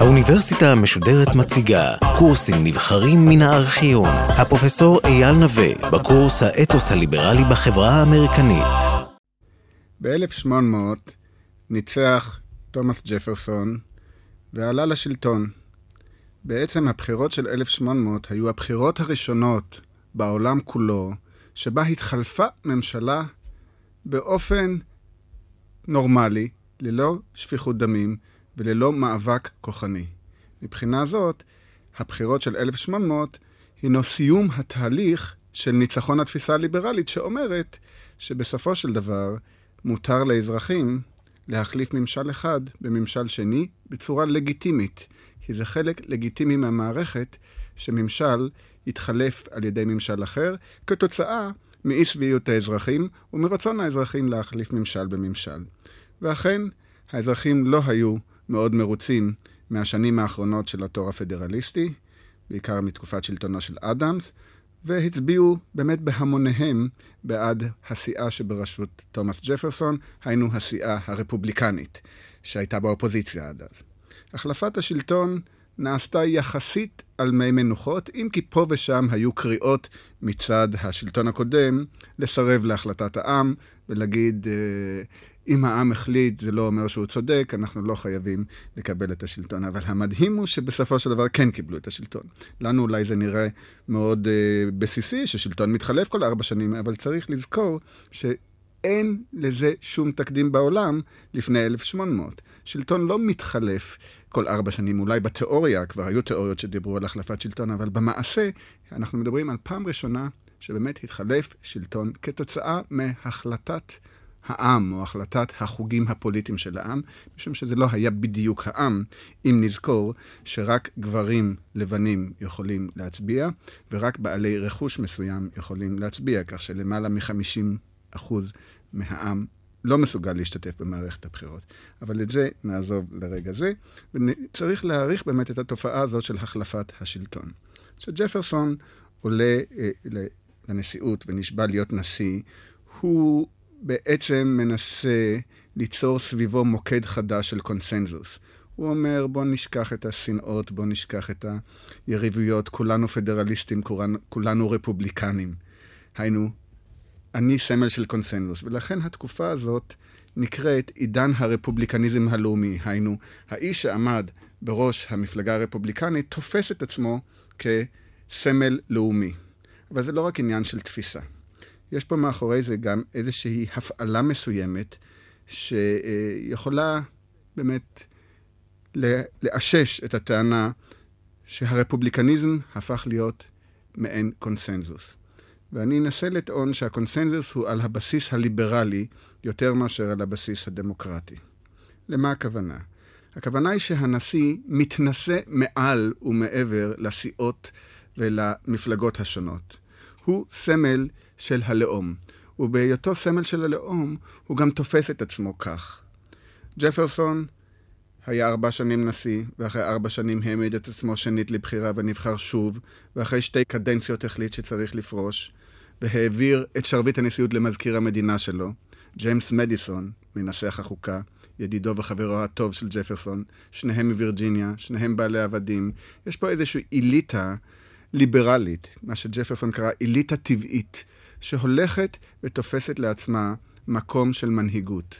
האוניברסיטה המשודרת מציגה קורסים נבחרים מן הארכיון. הפרופסור אייל נווה, בקורס האתוס הליברלי בחברה האמריקנית. ב-1800 ניצח תומאס ג'פרסון ועלה לשלטון. בעצם הבחירות של 1800 היו הבחירות הראשונות בעולם כולו שבה התחלפה ממשלה באופן נורמלי, ללא שפיכות דמים וללא מאבק כוחני. מבחינה זאת, הבחירות של 1800 הינו סיום התהליך של ניצחון התפיסה הליברלית שאומרת שבסופו של דבר מותר לאזרחים להחליף ממשל אחד בממשל שני בצורה לגיטימית, כי זה חלק לגיטימי מהמערכת שממשל יתחלף על ידי ממשל אחר, כתוצאה מאי שביעות האזרחים ומרצון האזרחים להחליף ממשל בממשל. ואכן, האזרחים לא היו מאוד מרוצים מהשנים האחרונות של התור הפדרליסטי, בעיקר מתקופת שלטונו של אדמס, והצביעו באמת בהמוניהם בעד הסיעה שבראשות תומאס ג'פרסון, היינו הסיעה הרפובליקנית, שהייתה באופוזיציה עד אז. החלפת השלטון נעשתה יחסית על מי מנוחות, אם כי פה ושם היו קריאות מצד השלטון הקודם לסרב להחלטת העם ולהגיד, אה, אם העם החליט, זה לא אומר שהוא צודק, אנחנו לא חייבים לקבל את השלטון. אבל המדהים הוא שבסופו של דבר כן קיבלו את השלטון. לנו אולי זה נראה מאוד uh, בסיסי, ששלטון מתחלף כל ארבע שנים, אבל צריך לזכור שאין לזה שום תקדים בעולם לפני 1800. שלטון לא מתחלף כל ארבע שנים. אולי בתיאוריה, כבר היו תיאוריות שדיברו על החלפת שלטון, אבל במעשה אנחנו מדברים על פעם ראשונה שבאמת התחלף שלטון כתוצאה מהחלטת העם, או החלטת החוגים הפוליטיים של העם, משום שזה לא היה בדיוק העם, אם נזכור שרק גברים לבנים יכולים להצביע, ורק בעלי רכוש מסוים יכולים להצביע, כך שלמעלה מ-50% מהעם לא מסוגל להשתתף במערכת הבחירות. אבל את זה נעזוב לרגע זה, וצריך להעריך באמת את התופעה הזאת של החלפת השלטון. כשג'פרסון עולה אה, לנשיאות ונשבע להיות נשיא, הוא בעצם מנסה ליצור סביבו מוקד חדש של קונסנזוס. הוא אומר, בוא נשכח את השנאות, בוא נשכח את היריבויות, כולנו פדרליסטים, כולנו, כולנו רפובליקנים. היינו, אני סמל של קונסנזוס, ולכן התקופה הזאת נקראת עידן הרפובליקניזם הלאומי. היינו, האיש שעמד בראש המפלגה הרפובליקנית תופס את עצמו כסמל לאומי. אבל זה לא רק עניין של תפיסה. יש פה מאחורי זה גם איזושהי הפעלה מסוימת שיכולה באמת לאשש את הטענה שהרפובליקניזם הפך להיות מעין קונסנזוס. ואני אנסה לטעון שהקונסנזוס הוא על הבסיס הליברלי יותר מאשר על הבסיס הדמוקרטי. למה הכוונה? הכוונה היא שהנשיא מתנשא מעל ומעבר לסיעות ולמפלגות השונות. הוא סמל של הלאום, ובהיותו סמל של הלאום, הוא גם תופס את עצמו כך. ג'פרסון היה ארבע שנים נשיא, ואחרי ארבע שנים העמיד את עצמו שנית לבחירה ונבחר שוב, ואחרי שתי קדנציות החליט שצריך לפרוש, והעביר את שרביט הנשיאות למזכיר המדינה שלו, ג'יימס מדיסון, מנסח החוקה, ידידו וחברו הטוב של ג'פרסון, שניהם מווירג'יניה, שניהם בעלי עבדים. יש פה איזושהי איליטה ליברלית, מה שג'פרסון קרא איליטה טבעית, שהולכת ותופסת לעצמה מקום של מנהיגות.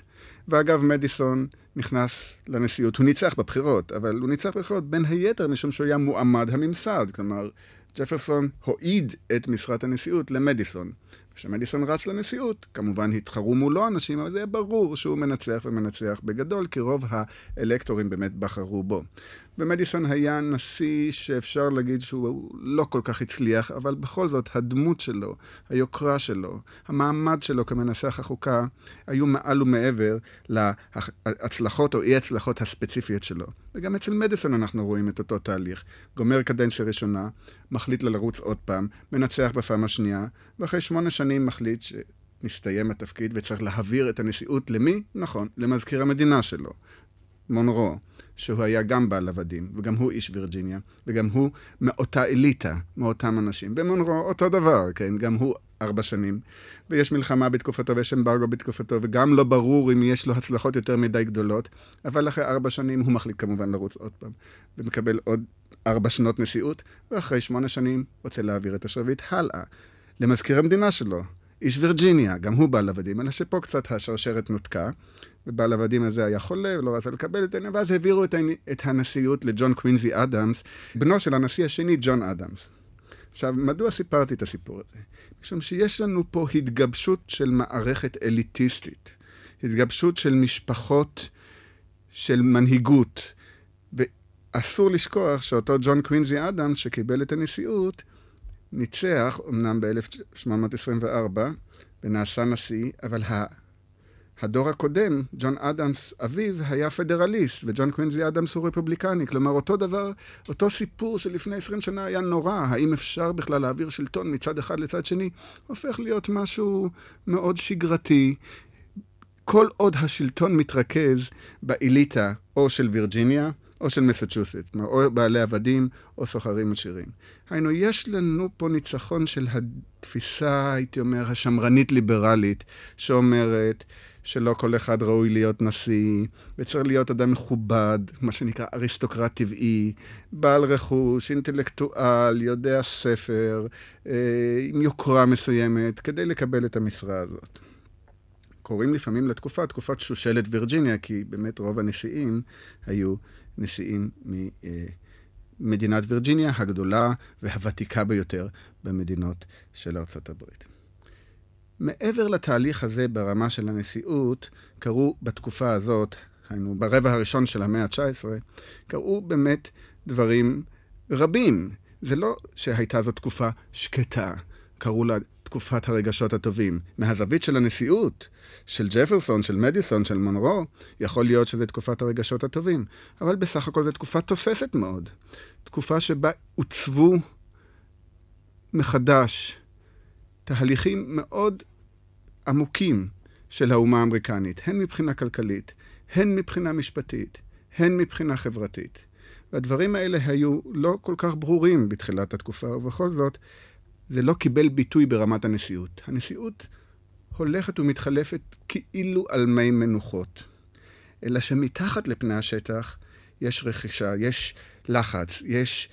ואגב, מדיסון נכנס לנשיאות, הוא ניצח בבחירות, אבל הוא ניצח בבחירות בין היתר משום שהוא היה מועמד הממסד, כלומר, ג'פרסון הועיד את משרת הנשיאות למדיסון. כשמדיסון רץ לנשיאות, כמובן התחרו מולו אנשים, אבל זה היה ברור שהוא מנצח ומנצח בגדול, כי רוב האלקטורים באמת בחרו בו. ומדיסון היה נשיא שאפשר להגיד שהוא לא כל כך הצליח, אבל בכל זאת הדמות שלו, היוקרה שלו, המעמד שלו כמנסח החוקה, היו מעל ומעבר להצלחות או אי הצלחות הספציפיות שלו. וגם אצל מדיסון אנחנו רואים את אותו תהליך. גומר קדנציה ראשונה, מחליט לרוץ עוד פעם, מנצח בפעם השנייה, ואחרי שמונה שנים מחליט ש... מסתיים התפקיד וצריך להעביר את הנשיאות למי? נכון, למזכיר המדינה שלו, מונרו. שהוא היה גם בעל עבדים, וגם הוא איש וירג'יניה, וגם הוא מאותה אליטה, מאותם אנשים. במונרו אותו דבר, כן? גם הוא ארבע שנים, ויש מלחמה בתקופתו ויש אמברגו בתקופתו, וגם לא ברור אם יש לו הצלחות יותר מדי גדולות, אבל אחרי ארבע שנים הוא מחליט כמובן לרוץ עוד פעם, ומקבל עוד ארבע שנות נשיאות, ואחרי שמונה שנים רוצה להעביר את השרביט הלאה, למזכיר המדינה שלו, איש וירג'יניה, גם הוא בעל עבדים, אלא שפה קצת השרשרת נותקה, ובעל עבדים הזה היה חולה ולא רצה לקבל את העניין, ואז העבירו את, הנשיאות לג'ון קווינזי אדמס, בנו של הנשיא השני, ג'ון אדמס. עכשיו, מדוע סיפרתי את הסיפור הזה? משום שיש לנו פה התגבשות של מערכת אליטיסטית, התגבשות של משפחות של מנהיגות, ואסור לשכוח שאותו ג'ון קווינזי אדמס, שקיבל את הנשיאות, ניצח, אמנם ב-1824, ונעשה נשיא, אבל הדור הקודם, ג'ון אדמס אביו, היה פדרליסט, וג'ון קווינזי אדמס הוא רפובליקני. כלומר, אותו דבר, אותו סיפור שלפני 20 שנה היה נורא, האם אפשר בכלל להעביר שלטון מצד אחד לצד שני, הופך להיות משהו מאוד שגרתי. כל עוד השלטון מתרכז באליטה או של וירג'יניה, או של מסצ'וסט, או בעלי עבדים, או סוחרים עשירים. היינו, יש לנו פה ניצחון של התפיסה, הייתי אומר, השמרנית-ליברלית, שאומרת שלא כל אחד ראוי להיות נשיא, וצריך להיות אדם מכובד, מה שנקרא אריסטוקרט טבעי, בעל רכוש, אינטלקטואל, יודע ספר, אה, עם יוקרה מסוימת, כדי לקבל את המשרה הזאת. קוראים לפעמים לתקופה, תקופת שושלת וירג'יניה, כי באמת רוב הנשיאים היו נשיאים ממדינת וירג'יניה הגדולה והוותיקה ביותר במדינות של ארצות הברית. מעבר לתהליך הזה ברמה של הנשיאות, קרו בתקופה הזאת, היינו ברבע הראשון של המאה ה-19, קרו באמת דברים רבים. זה לא שהייתה זו תקופה שקטה, קראו לה תקופת הרגשות הטובים. מהזווית של הנשיאות, של ג'פרסון, של מדיסון, של מונרו, יכול להיות שזו תקופת הרגשות הטובים. אבל בסך הכל זו תקופה תוססת מאוד. תקופה שבה עוצבו מחדש תהליכים מאוד עמוקים של האומה האמריקנית, הן מבחינה כלכלית, הן מבחינה משפטית, הן מבחינה חברתית. והדברים האלה היו לא כל כך ברורים בתחילת התקופה, ובכל זאת, זה לא קיבל ביטוי ברמת הנשיאות. הנשיאות הולכת ומתחלפת כאילו על מי מנוחות. אלא שמתחת לפני השטח יש רכישה, יש לחץ, יש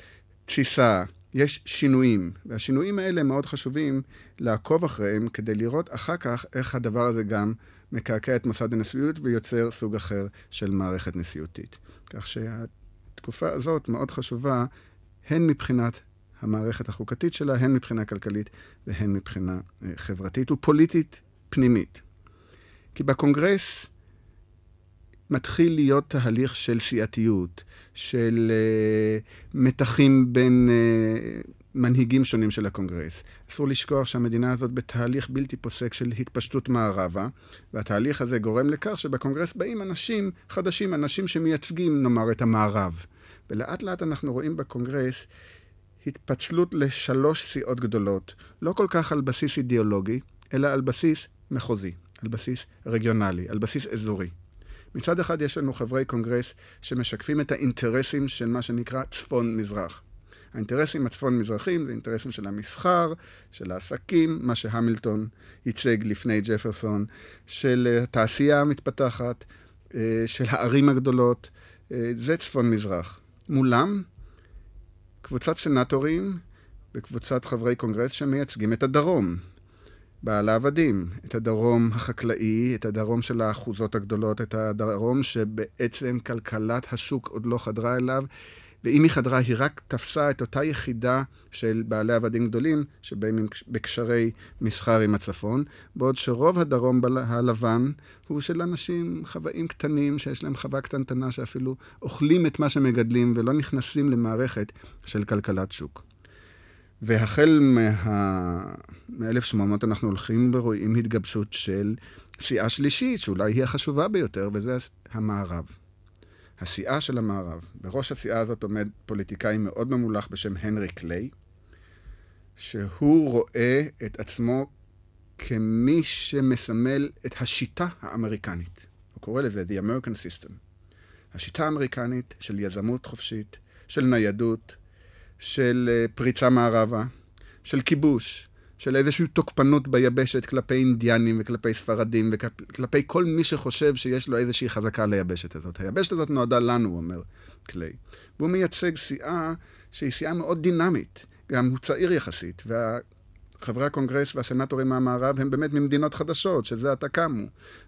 תסיסה, יש שינויים. והשינויים האלה מאוד חשובים לעקוב אחריהם כדי לראות אחר כך איך הדבר הזה גם מקעקע את מוסד הנשיאות ויוצר סוג אחר של מערכת נשיאותית. כך שהתקופה הזאת מאוד חשובה הן מבחינת המערכת החוקתית שלה, הן מבחינה כלכלית והן מבחינה אה, חברתית ופוליטית פנימית. כי בקונגרס מתחיל להיות תהליך של סיעתיות, של אה, מתחים בין אה, מנהיגים שונים של הקונגרס. אסור לשכוח שהמדינה הזאת בתהליך בלתי פוסק של התפשטות מערבה, והתהליך הזה גורם לכך שבקונגרס באים אנשים חדשים, אנשים שמייצגים, נאמר, את המערב. ולאט לאט אנחנו רואים בקונגרס התפצלות לשלוש סיעות גדולות, לא כל כך על בסיס אידיאולוגי, אלא על בסיס מחוזי, על בסיס רגionלי, על בסיס אזורי. מצד אחד יש לנו חברי קונגרס שמשקפים את האינטרסים של מה שנקרא צפון-מזרח. האינטרסים הצפון-מזרחים זה אינטרסים של המסחר, של העסקים, מה שהמילטון ייצג לפני ג'פרסון, של התעשייה המתפתחת, אה, של הערים הגדולות, אה, זה צפון-מזרח. מולם קבוצת סנטורים וקבוצת חברי קונגרס שמייצגים את הדרום. בעל העבדים, את הדרום החקלאי, את הדרום של האחוזות הגדולות, את הדרום שבעצם כלכלת השוק עוד לא חדרה אליו, ואם היא חדרה, היא רק תפסה את אותה יחידה של בעלי עבדים גדולים, שבאים בקשרי מסחר עם הצפון, בעוד שרוב הדרום הלבן הוא של אנשים, חוואים קטנים, שיש להם חווה קטנטנה, שאפילו אוכלים את מה שמגדלים ולא נכנסים למערכת של כלכלת שוק. והחל מ-1800 מה... אנחנו הולכים ורואים התגבשות של סיעה שלישית, שאולי היא החשובה ביותר, וזה המערב. הסיעה של המערב. בראש הסיעה הזאת עומד פוליטיקאי מאוד ממולח בשם הנרי קליי, שהוא רואה את עצמו כמי שמסמל את השיטה האמריקנית. הוא קורא לזה The American System. השיטה האמריקנית של יזמות חופשית, של ניידות, של אה, פריצה מערבה, של כיבוש, של איזושהי תוקפנות ביבשת כלפי אינדיאנים וכלפי ספרדים וכלפי כל מי שחושב שיש לו איזושהי חזקה ליבשת הזאת. היבשת הזאת נועדה לנו, אומר קליי. והוא מייצג סיעה שהיא סיעה מאוד דינמית. גם הוא צעיר יחסית, וחברי הקונגרס והסנטורים מהמערב הם באמת ממדינות חדשות, שזה עתה קמו.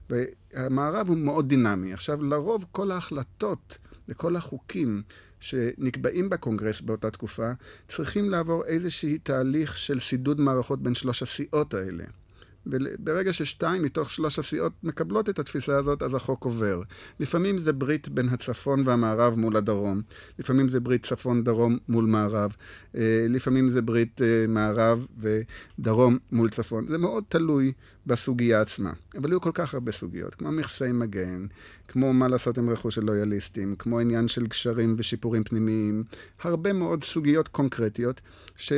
והמערב הוא מאוד דינמי. עכשיו, לרוב כל ההחלטות וכל החוקים שנקבעים בקונגרס באותה תקופה, צריכים לעבור איזשהי תהליך של שידוד מערכות בין שלוש הסיעות האלה. וברגע ששתיים מתוך שלוש הסיעות מקבלות את התפיסה הזאת, אז החוק עובר. לפעמים זה ברית בין הצפון והמערב מול הדרום, לפעמים זה ברית צפון-דרום מול מערב, אה, לפעמים זה ברית אה, מערב ודרום מול צפון. זה מאוד תלוי בסוגיה עצמה. אבל היו כל כך הרבה סוגיות, כמו מכסי מגן, כמו מה לעשות עם רכוש של לויאליסטים, כמו עניין של גשרים ושיפורים פנימיים, הרבה מאוד סוגיות קונקרטיות, ש...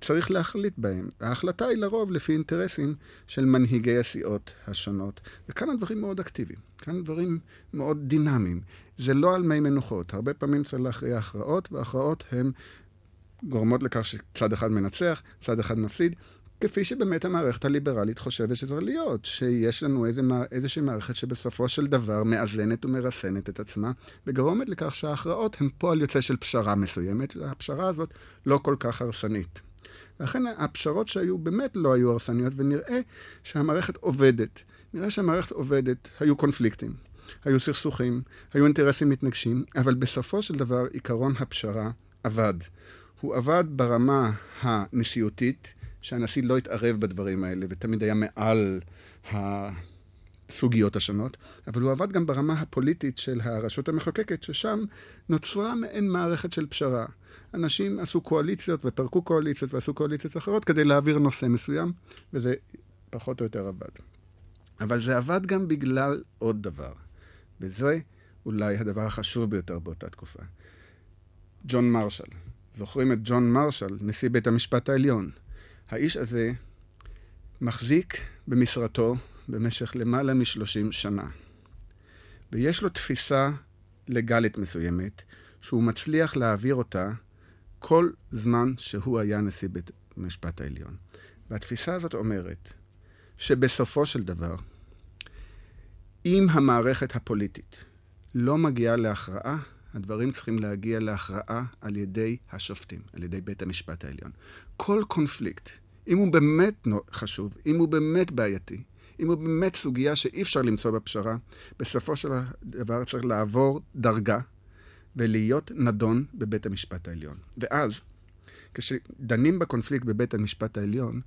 צריך להחליט בהם. ההחלטה היא לרוב לפי אינטרסים של מנהיגי הסיעות השונות. וכאן הדברים מאוד אקטיביים, כאן דברים מאוד דינמיים. זה לא על מי מנוחות. הרבה פעמים צריך להכריע הכרעות, והכרעות הן גורמות לכך שצד אחד מנצח, צד אחד מפסיד. כפי שבאמת המערכת הליברלית חושבת שצריך להיות, שיש לנו איזה, איזושהי מערכת שבסופו של דבר מאזנת ומרסנת את עצמה, וגורמת לכך שההכרעות הן פועל יוצא של פשרה מסוימת, והפשרה הזאת לא כל כך הרסנית. ואכן הפשרות שהיו באמת לא היו הרסניות, ונראה שהמערכת עובדת. נראה שהמערכת עובדת, היו קונפליקטים, היו סכסוכים, היו אינטרסים מתנגשים, אבל בסופו של דבר עיקרון הפשרה עבד. הוא עבד ברמה הנשיאותית, שהנשיא לא התערב בדברים האלה ותמיד היה מעל הסוגיות השונות, אבל הוא עבד גם ברמה הפוליטית של הרשות המחוקקת, ששם נוצרה מעין מערכת של פשרה. אנשים עשו קואליציות ופרקו קואליציות ועשו קואליציות אחרות כדי להעביר נושא מסוים, וזה פחות או יותר עבד. אבל זה עבד גם בגלל עוד דבר, וזה אולי הדבר החשוב ביותר באותה תקופה. ג'ון מרשל. זוכרים את ג'ון מרשל, נשיא בית המשפט העליון. האיש הזה מחזיק במשרתו במשך למעלה משלושים שנה. ויש לו תפיסה לגלית מסוימת, שהוא מצליח להעביר אותה כל זמן שהוא היה נשיא בית המשפט העליון. והתפיסה הזאת אומרת שבסופו של דבר, אם המערכת הפוליטית לא מגיעה להכרעה, הדברים צריכים להגיע להכרעה על ידי השופטים, על ידי בית המשפט העליון. כל קונפליקט, אם הוא באמת חשוב, אם הוא באמת בעייתי, אם הוא באמת סוגיה שאי אפשר למצוא בפשרה, בסופו של דבר צריך לעבור דרגה ולהיות נדון בבית המשפט העליון. ואז, כשדנים בקונפליקט בבית המשפט העליון,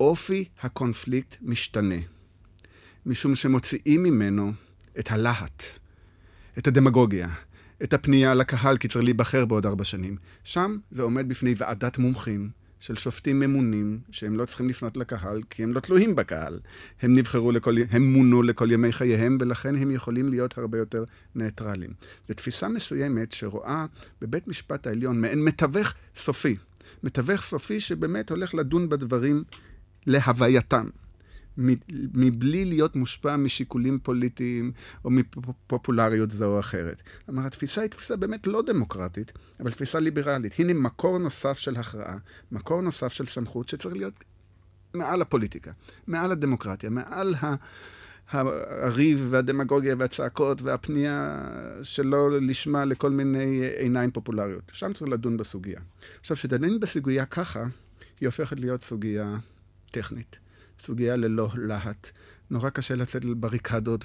אופי הקונפליקט משתנה, משום שמוציאים ממנו את הלהט, את הדמגוגיה, את הפנייה לקהל כי צריך להיבחר בעוד ארבע שנים. שם זה עומד בפני ועדת מומחים, של שופטים ממונים, שהם לא צריכים לפנות לקהל, כי הם לא תלויים בקהל. הם נבחרו לכל, הם מונו לכל ימי חייהם, ולכן הם יכולים להיות הרבה יותר ניטרלים. זו תפיסה מסוימת שרואה בבית משפט העליון מעין מתווך סופי. מתווך סופי שבאמת הולך לדון בדברים להווייתם. מבלי להיות מושפע משיקולים פוליטיים או מפופולריות זו או אחרת. כלומר, התפיסה היא תפיסה באמת לא דמוקרטית, אבל תפיסה ליברלית. הנה מקור נוסף של הכרעה, מקור נוסף של סמכות שצריך להיות מעל הפוליטיקה, מעל הדמוקרטיה, מעל ה... הריב והדמגוגיה והצעקות והפנייה שלא לשמה לכל מיני עיניים פופולריות. שם צריך לדון בסוגיה. עכשיו, כשדנים בסוגיה ככה, היא הופכת להיות סוגיה טכנית. סוגיה ללא להט. נורא קשה לצאת לבריקדות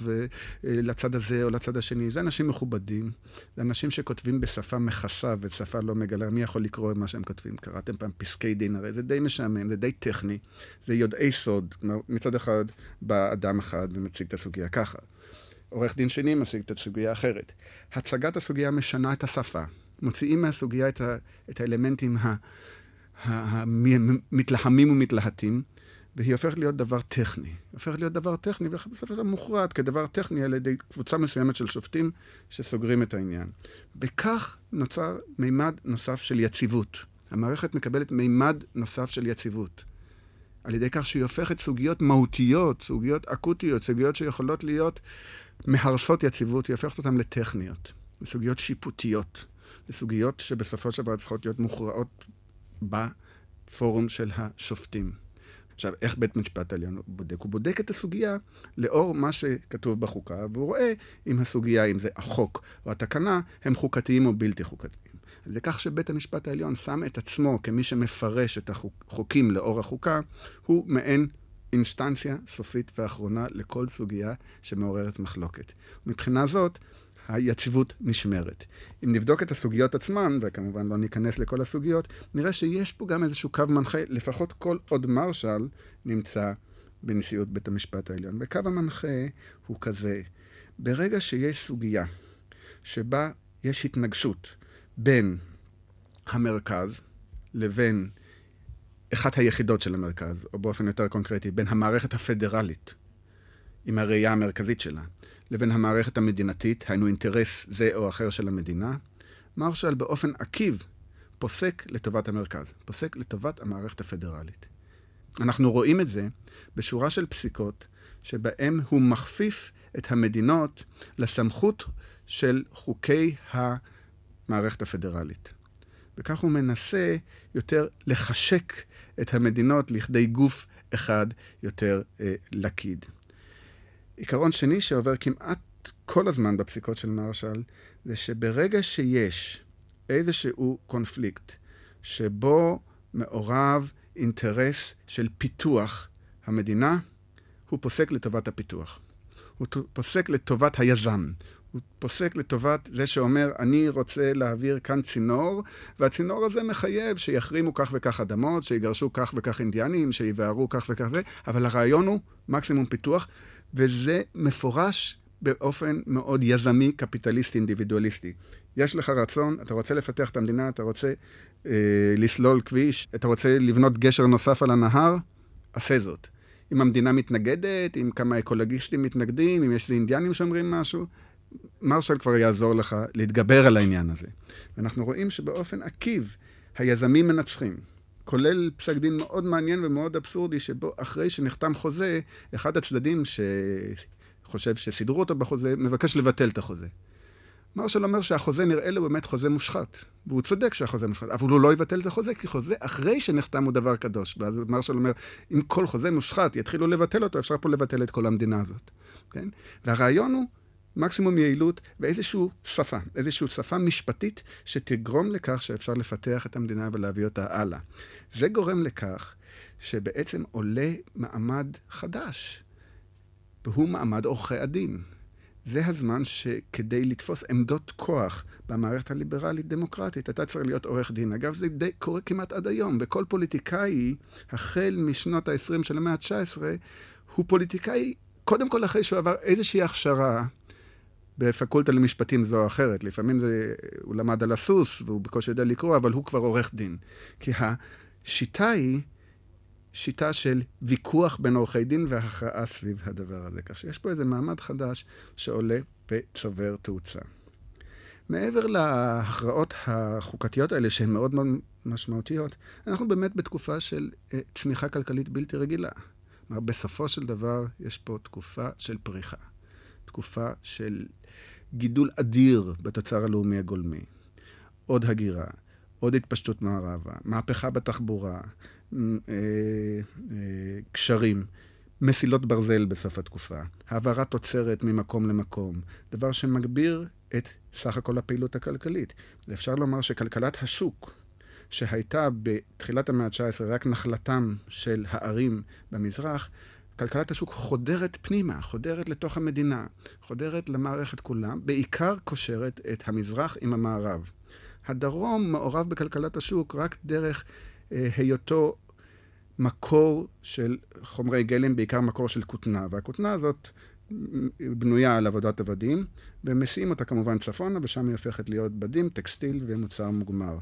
ולצד הזה או לצד השני. זה אנשים מכובדים, זה אנשים שכותבים בשפה מכסה ושפה לא מגלה. מי יכול לקרוא את מה שהם כותבים? קראתם פעם פסקי דין, הרי זה די משעמם, זה די טכני, זה יודעי סוד. מצד אחד בא אדם אחד ומציג את הסוגיה ככה. עורך דין שני מציג את הסוגיה אחרת. הצגת הסוגיה משנה את השפה. מוציאים מהסוגיה את, ה, את האלמנטים המתלהמים ומתלהטים. והיא הופכת להיות דבר טכני. הופכת להיות דבר טכני, ובסופו של דבר מוכרעת כדבר טכני על ידי קבוצה מסוימת של שופטים שסוגרים את העניין. בכך נוצר מימד נוסף של יציבות. המערכת מקבלת מימד נוסף של יציבות. על ידי כך שהיא הופכת סוגיות מהותיות, סוגיות אקוטיות, סוגיות שיכולות להיות מהרסות יציבות, היא הופכת אותן לטכניות, לסוגיות שיפוטיות, לסוגיות שבסופו של דבר צריכות להיות מוכרעות בפורום של השופטים. עכשיו, איך בית משפט העליון בודק? הוא בודק את הסוגיה לאור מה שכתוב בחוקה, והוא רואה אם הסוגיה, אם זה החוק או התקנה, הם חוקתיים או בלתי חוקתיים. זה כך שבית המשפט העליון שם את עצמו כמי שמפרש את החוקים לאור החוקה, הוא מעין אינסטנציה סופית ואחרונה לכל סוגיה שמעוררת מחלוקת. מבחינה זאת, היציבות נשמרת. אם נבדוק את הסוגיות עצמן, וכמובן לא ניכנס לכל הסוגיות, נראה שיש פה גם איזשהו קו מנחה, לפחות כל עוד מרשל נמצא בנשיאות בית המשפט העליון. וקו המנחה הוא כזה, ברגע שיש סוגיה שבה יש התנגשות בין המרכז לבין אחת היחידות של המרכז, או באופן יותר קונקרטי, בין המערכת הפדרלית, עם הראייה המרכזית שלה, לבין המערכת המדינתית, היינו אינטרס זה או אחר של המדינה, מרשל באופן עקיב פוסק לטובת המרכז, פוסק לטובת המערכת הפדרלית. אנחנו רואים את זה בשורה של פסיקות שבהם הוא מכפיף את המדינות לסמכות של חוקי המערכת הפדרלית. וכך הוא מנסה יותר לחשק את המדינות לכדי גוף אחד יותר אה, לקיד. עיקרון שני שעובר כמעט כל הזמן בפסיקות של מרשל, זה שברגע שיש איזשהו קונפליקט שבו מעורב אינטרס של פיתוח המדינה, הוא פוסק לטובת הפיתוח. הוא פוסק לטובת היזם. הוא פוסק לטובת זה שאומר, אני רוצה להעביר כאן צינור, והצינור הזה מחייב שיחרימו כך וכך אדמות, שיגרשו כך וכך אינדיאנים, שיבערו כך וכך זה, אבל הרעיון הוא מקסימום פיתוח, וזה מפורש באופן מאוד יזמי, קפיטליסטי, אינדיבידואליסטי. יש לך רצון, אתה רוצה לפתח את המדינה, אתה רוצה אה, לסלול כביש, אתה רוצה לבנות גשר נוסף על הנהר, עשה זאת. אם המדינה מתנגדת, אם כמה אקולוגיסטים מתנגדים, אם יש אינדיאנים שאומרים משהו, מרשל כבר יעזור לך להתגבר על העניין הזה. ואנחנו רואים שבאופן עקיב היזמים מנצחים. כולל פסק דין מאוד מעניין ומאוד אבסורדי, שבו אחרי שנחתם חוזה, אחד הצדדים שחושב שסידרו אותו בחוזה, מבקש לבטל את החוזה. מרשל אומר שהחוזה נראה לו באמת חוזה מושחת, והוא צודק שהחוזה מושחת, אבל הוא לא יבטל את החוזה, כי חוזה אחרי שנחתם הוא דבר קדוש. ואז מרשל אומר, אם כל חוזה מושחת יתחילו לבטל אותו, אפשר פה לבטל את כל המדינה הזאת. כן? והרעיון הוא מקסימום יעילות ואיזושהי שפה, איזושהי שפה משפטית שתגרום לכך שאפשר לפתח את המדינה ולהביא אותה הלאה. זה גורם לכך שבעצם עולה מעמד חדש, והוא מעמד עורכי הדין. זה הזמן שכדי לתפוס עמדות כוח במערכת הליברלית-דמוקרטית, אתה צריך להיות עורך דין. אגב, זה די קורה כמעט עד היום, וכל פוליטיקאי, החל משנות ה-20 של המאה ה-19, הוא פוליטיקאי, קודם כל אחרי שהוא עבר איזושהי הכשרה בפקולטה למשפטים זו או אחרת. לפעמים זה, הוא למד על הסוס והוא בקושי יודע לקרוא, אבל הוא כבר עורך דין. כי השיטה היא שיטה של ויכוח בין עורכי דין והכרעה סביב הדבר הזה. כך שיש פה איזה מעמד חדש שעולה וצובר תאוצה. מעבר להכרעות החוקתיות האלה, שהן מאוד מאוד משמעותיות, אנחנו באמת בתקופה של אה, צמיחה כלכלית בלתי רגילה. כלומר, בסופו של דבר יש פה תקופה של פריחה. תקופה של גידול אדיר בתוצר הלאומי הגולמי. עוד הגירה, עוד התפשטות מערבה, מהפכה בתחבורה, אה, אה, קשרים, מסילות ברזל בסוף התקופה, העברת תוצרת ממקום למקום, דבר שמגביר את סך הכל הפעילות הכלכלית. אפשר לומר שכלכלת השוק, שהייתה בתחילת המאה ה-19 רק נחלתם של הערים במזרח, כלכלת השוק חודרת פנימה, חודרת לתוך המדינה, חודרת למערכת כולה, בעיקר קושרת את המזרח עם המערב. הדרום מעורב בכלכלת השוק רק דרך אה, היותו מקור של חומרי גלם, בעיקר מקור של כותנה, והכותנה הזאת בנויה על עבודת עבדים, ומסיעים אותה כמובן צפונה, ושם היא הופכת להיות בדים, טקסטיל ומוצר מוגמר.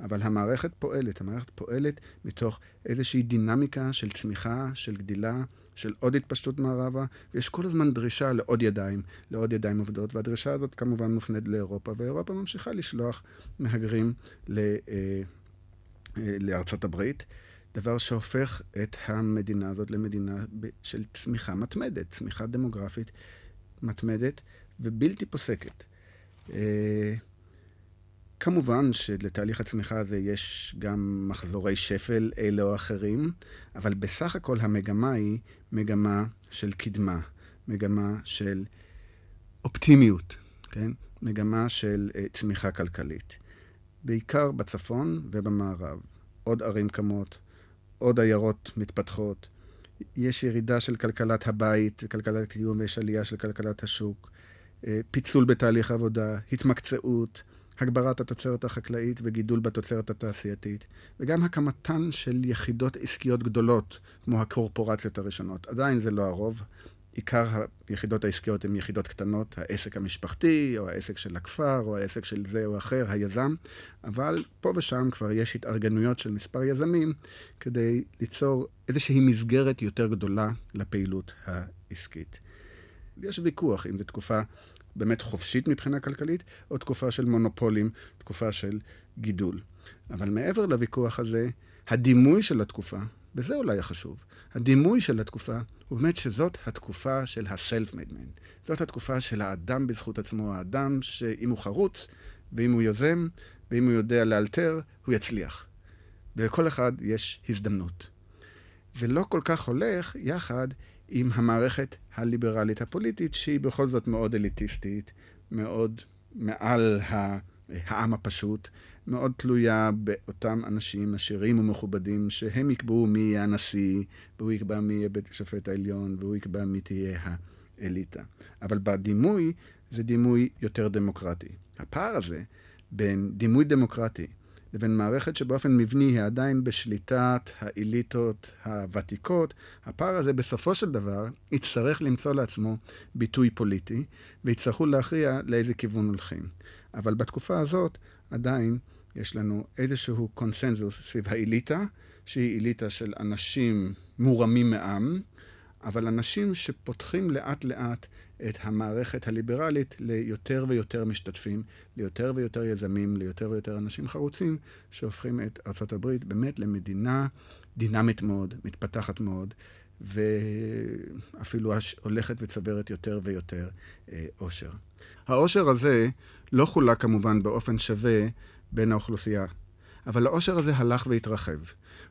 אבל המערכת פועלת, המערכת פועלת מתוך איזושהי דינמיקה של צמיחה, של גדילה, של עוד התפשטות מערבה, ויש כל הזמן דרישה לעוד ידיים, לעוד ידיים עובדות, והדרישה הזאת כמובן מופנית לאירופה, ואירופה ממשיכה לשלוח מהגרים ל, אה, אה, לארצות הברית, דבר שהופך את המדינה הזאת למדינה של צמיחה מתמדת, צמיחה דמוגרפית מתמדת ובלתי פוסקת. אה, כמובן שלתהליך הצמיחה הזה יש גם מחזורי שפל אלה או אחרים, אבל בסך הכל המגמה היא מגמה של קדמה, מגמה של אופטימיות, כן? מגמה של uh, צמיחה כלכלית. בעיקר בצפון ובמערב. עוד ערים קמות, עוד עיירות מתפתחות. יש ירידה של כלכלת הבית וכלכלת הקיום ויש עלייה של כלכלת השוק. Uh, פיצול בתהליך העבודה, התמקצעות. הגברת התוצרת החקלאית וגידול בתוצרת התעשייתית, וגם הקמתן של יחידות עסקיות גדולות, כמו הקורפורציות הראשונות. עדיין זה לא הרוב. עיקר היחידות העסקיות הן יחידות קטנות, העסק המשפחתי, או העסק של הכפר, או העסק של זה או אחר, היזם, אבל פה ושם כבר יש התארגנויות של מספר יזמים כדי ליצור איזושהי מסגרת יותר גדולה לפעילות העסקית. יש ויכוח אם זו תקופה באמת חופשית מבחינה כלכלית, או תקופה של מונופולים, תקופה של גידול. אבל מעבר לוויכוח הזה, הדימוי של התקופה, וזה אולי החשוב, הדימוי של התקופה הוא באמת שזאת התקופה של ה-self-made man. זאת התקופה של האדם בזכות עצמו, האדם שאם הוא חרוץ, ואם הוא יוזם, ואם הוא יודע לאלתר, הוא יצליח. ולכל אחד יש הזדמנות. זה לא כל כך הולך יחד עם המערכת הליברלית הפוליטית, שהיא בכל זאת מאוד אליטיסטית, מאוד מעל העם הפשוט, מאוד תלויה באותם אנשים עשירים ומכובדים, שהם יקבעו מי יהיה הנשיא, והוא יקבע מי יהיה בית השופט העליון, והוא יקבע מי תהיה האליטה. אבל בדימוי זה דימוי יותר דמוקרטי. הפער הזה בין דימוי דמוקרטי לבין מערכת שבאופן מבני היא עדיין בשליטת האליטות הוותיקות, הפער הזה בסופו של דבר יצטרך למצוא לעצמו ביטוי פוליטי, ויצטרכו להכריע לאיזה כיוון הולכים. אבל בתקופה הזאת עדיין יש לנו איזשהו קונסנזוס סביב האליטה, שהיא אליטה של אנשים מורמים מעם, אבל אנשים שפותחים לאט לאט את המערכת הליברלית ליותר ויותר משתתפים, ליותר ויותר יזמים, ליותר ויותר אנשים חרוצים, שהופכים את ארה"ב באמת למדינה דינמית מאוד, מתפתחת מאוד, ואפילו הולכת וצוברת יותר ויותר אה, עושר. העושר הזה לא חולק כמובן באופן שווה בין האוכלוסייה, אבל העושר הזה הלך והתרחב.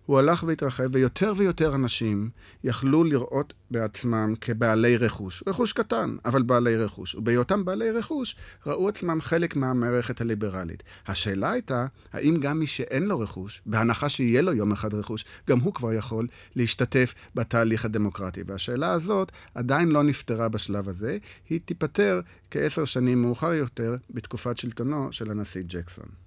הוא הלך והתרחב, ויותר ויותר אנשים יכלו לראות בעצמם כבעלי רכוש. רכוש קטן, אבל בעלי רכוש. ובהיותם בעלי רכוש, ראו עצמם חלק מהמערכת הליברלית. השאלה הייתה, האם גם מי שאין לו רכוש, בהנחה שיהיה לו יום אחד רכוש, גם הוא כבר יכול להשתתף בתהליך הדמוקרטי. והשאלה הזאת עדיין לא נפתרה בשלב הזה, היא תיפתר כעשר שנים מאוחר יותר בתקופת שלטונו של הנשיא ג'קסון.